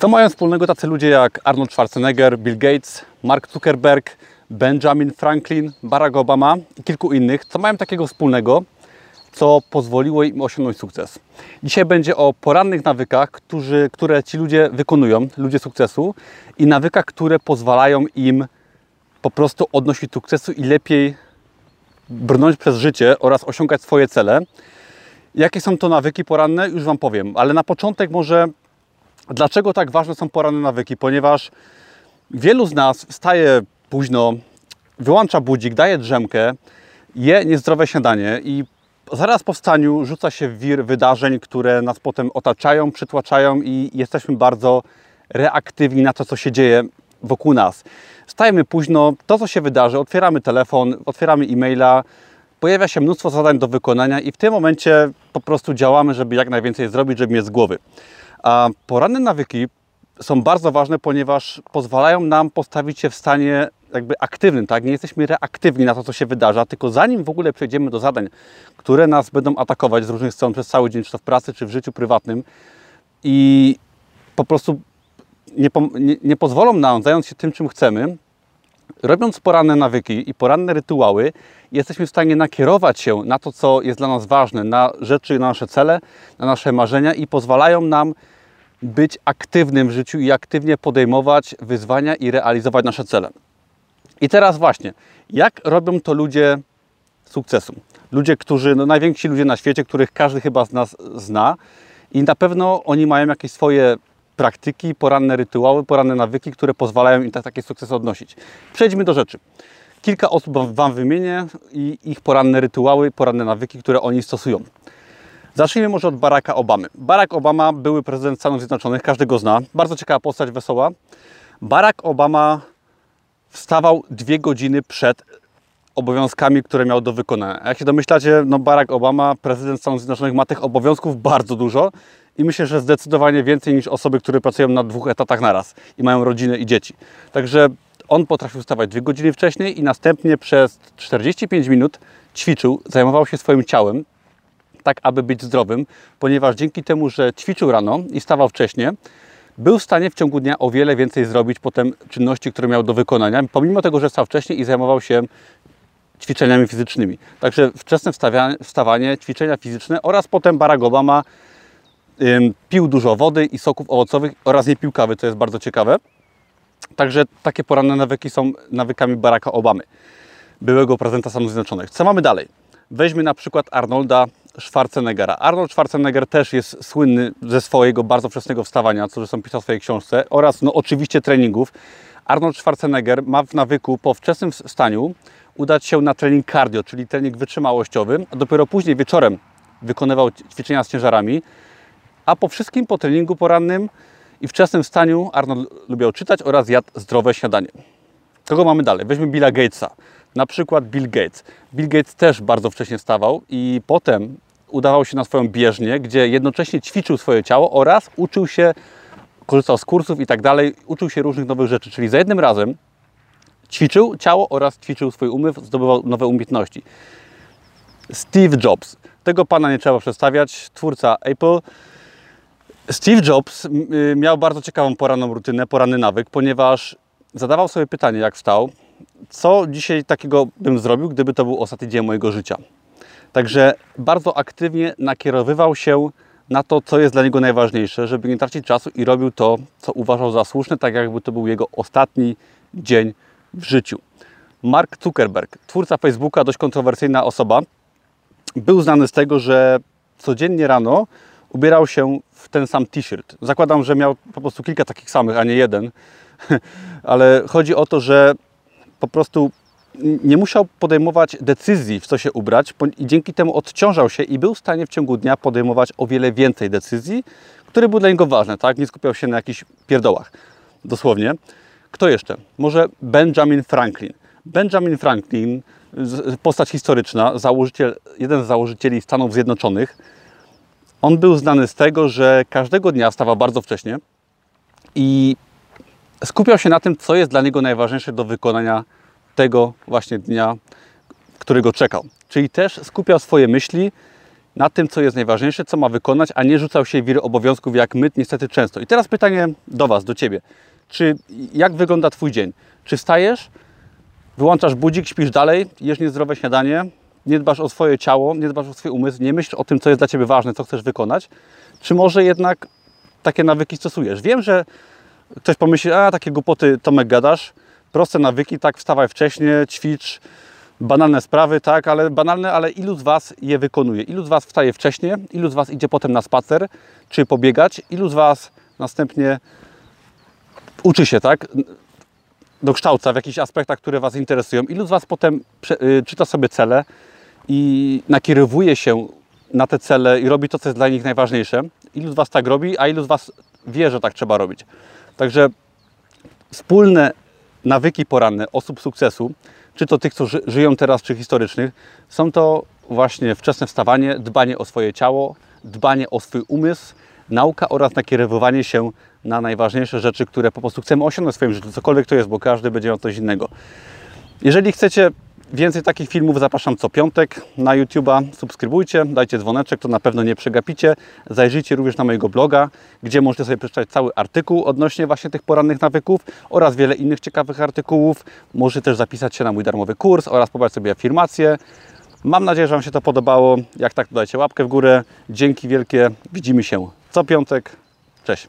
Co mają wspólnego tacy ludzie jak Arnold Schwarzenegger, Bill Gates, Mark Zuckerberg, Benjamin Franklin, Barack Obama i kilku innych? Co mają takiego wspólnego, co pozwoliło im osiągnąć sukces? Dzisiaj będzie o porannych nawykach, którzy, które ci ludzie wykonują, ludzie sukcesu i nawykach, które pozwalają im po prostu odnosić sukcesu i lepiej brnąć przez życie oraz osiągać swoje cele. Jakie są to nawyki poranne? Już Wam powiem, ale na początek może dlaczego tak ważne są poranne nawyki? Ponieważ wielu z nas wstaje późno, wyłącza budzik, daje drzemkę, je niezdrowe śniadanie i zaraz po wstaniu rzuca się wir wydarzeń, które nas potem otaczają, przytłaczają i jesteśmy bardzo reaktywni na to, co się dzieje wokół nas. Stajemy późno, to co się wydarzy, otwieramy telefon, otwieramy e-maila, pojawia się mnóstwo zadań do wykonania i w tym momencie po prostu działamy, żeby jak najwięcej zrobić, żeby mieć z głowy. A poranne nawyki są bardzo ważne, ponieważ pozwalają nam postawić się w stanie jakby aktywnym, tak? Nie jesteśmy reaktywni na to, co się wydarza, tylko zanim w ogóle przejdziemy do zadań, które nas będą atakować z różnych stron przez cały dzień, czy to w pracy, czy w życiu prywatnym i po prostu nie, nie, nie pozwolą nam zająć się tym, czym chcemy, robiąc poranne nawyki i poranne rytuały, jesteśmy w stanie nakierować się na to, co jest dla nas ważne, na rzeczy, na nasze cele, na nasze marzenia i pozwalają nam być aktywnym w życiu i aktywnie podejmować wyzwania i realizować nasze cele. I teraz właśnie, jak robią to ludzie sukcesu? Ludzie, którzy, no najwięksi ludzie na świecie, których każdy chyba z nas zna i na pewno oni mają jakieś swoje praktyki, poranne rytuały, poranne nawyki, które pozwalają im takie sukcesy odnosić. Przejdźmy do rzeczy. Kilka osób Wam wymienię i ich poranne rytuały, poranne nawyki, które oni stosują. Zacznijmy może od Baracka Obamy. Barack Obama, były prezydent Stanów Zjednoczonych, każdy go zna. Bardzo ciekawa postać, wesoła. Barack Obama wstawał dwie godziny przed obowiązkami, które miał do wykonania. Jak się domyślacie, no Barack Obama, prezydent Stanów Zjednoczonych, ma tych obowiązków bardzo dużo i myślę, że zdecydowanie więcej niż osoby, które pracują na dwóch etatach naraz i mają rodzinę i dzieci. Także on potrafił wstawać dwie godziny wcześniej i następnie przez 45 minut ćwiczył, zajmował się swoim ciałem, tak aby być zdrowym, ponieważ dzięki temu, że ćwiczył rano i stawał wcześniej, był w stanie w ciągu dnia o wiele więcej zrobić potem czynności, które miał do wykonania, pomimo tego, że stał wcześniej i zajmował się ćwiczeniami fizycznymi. Także wczesne wstawanie, ćwiczenia fizyczne oraz potem Barack Obama pił dużo wody i soków owocowych oraz nie pił kawy, co jest bardzo ciekawe. Także takie poranne nawyki są nawykami Baracka Obamy, byłego prezydenta Stanów Zjednoczonych. Co mamy dalej? Weźmy na przykład Arnolda Schwarzeneggera. Arnold Schwarzenegger też jest słynny ze swojego bardzo wczesnego wstawania, co zresztą pisał w swojej książce, oraz no, oczywiście treningów. Arnold Schwarzenegger ma w nawyku po wczesnym wstaniu udać się na trening cardio, czyli trening wytrzymałościowy, a dopiero później wieczorem wykonywał ćwiczenia z ciężarami, a po wszystkim po treningu porannym i wczesnym wstaniu Arnold lubiał czytać oraz jadł zdrowe śniadanie. Kogo mamy dalej? Weźmy Billa Gatesa. Na przykład Bill Gates. Bill Gates też bardzo wcześnie wstawał i potem udawał się na swoją bieżnię, gdzie jednocześnie ćwiczył swoje ciało oraz uczył się, korzystał z kursów i tak dalej, uczył się różnych nowych rzeczy. Czyli za jednym razem ćwiczył ciało oraz ćwiczył swój umysł, zdobywał nowe umiejętności. Steve Jobs. Tego pana nie trzeba przedstawiać, twórca Apple. Steve Jobs miał bardzo ciekawą poranną rutynę, poranny nawyk, ponieważ zadawał sobie pytanie, jak wstał, co dzisiaj takiego bym zrobił, gdyby to był ostatni dzień mojego życia. Także bardzo aktywnie nakierowywał się na to, co jest dla niego najważniejsze, żeby nie tracić czasu i robił to, co uważał za słuszne, tak jakby to był jego ostatni dzień w życiu. Mark Zuckerberg, twórca Facebooka, dość kontrowersyjna osoba, był znany z tego, że codziennie rano ubierał się w ten sam t-shirt. Zakładam, że miał po prostu kilka takich samych, a nie jeden. Ale chodzi o to, że po prostu nie musiał podejmować decyzji, w co się ubrać i dzięki temu odciążał się i był w stanie w ciągu dnia podejmować o wiele więcej decyzji, które były dla niego ważne, tak? Nie skupiał się na jakichś pierdołach, dosłownie. Kto jeszcze? Może Benjamin Franklin. Benjamin Franklin, postać historyczna, założyciel, jeden z założycieli Stanów Zjednoczonych, on był znany z tego, że każdego dnia wstawał bardzo wcześnie i skupiał się na tym, co jest dla niego najważniejsze do wykonania tego właśnie dnia, którego czekał. Czyli też skupiał swoje myśli na tym, co jest najważniejsze, co ma wykonać, a nie rzucał się wiry obowiązków, jak my niestety często. I teraz pytanie do Was, do Ciebie. Czy jak wygląda Twój dzień? Czy wstajesz, wyłączasz budzik, śpisz dalej, jesz niezdrowe śniadanie, nie dbasz o swoje ciało, nie dbasz o swój umysł, nie myślisz o tym, co jest dla Ciebie ważne, co chcesz wykonać? Czy może jednak takie nawyki stosujesz? Wiem, że ktoś pomyśli, a takie głupoty Tomek gadasz, proste nawyki, tak, wstawaj wcześniej, ćwicz, banalne sprawy, tak, ale banalne, ale ilu z Was je wykonuje? Ilu z Was wstaje wcześniej? Ilu z Was idzie potem na spacer, czy pobiegać? Ilu z Was następnie uczy się, tak, dokształca w jakichś aspektach, które Was interesują? Ilu z Was potem y, czyta sobie cele i nakierowuje się na te cele i robi to, co jest dla nich najważniejsze? Ilu z Was tak robi, a ilu z Was wie, że tak trzeba robić? Także wspólne nawyki poranne osób sukcesu, czy to tych, co ży żyją teraz, czy historycznych, są to właśnie wczesne wstawanie, dbanie o swoje ciało, dbanie o swój umysł, nauka oraz nakierowywanie się na najważniejsze rzeczy, które po prostu chcemy osiągnąć w swoim życiu, cokolwiek to jest, bo każdy będzie miał coś innego. Jeżeli chcecie więcej takich filmów, zapraszam co piątek na YouTube'a. Subskrybujcie, dajcie dzwoneczek, to na pewno nie przegapicie. Zajrzyjcie również na mojego bloga, gdzie możecie sobie przeczytać cały artykuł odnośnie właśnie tych porannych nawyków oraz wiele innych ciekawych artykułów. Możecie też zapisać się na mój darmowy kurs oraz pobrać sobie afirmacje. Mam nadzieję, że Wam się to podobało. Jak tak, dajcie łapkę w górę. Dzięki wielkie. Widzimy się co piątek. Cześć.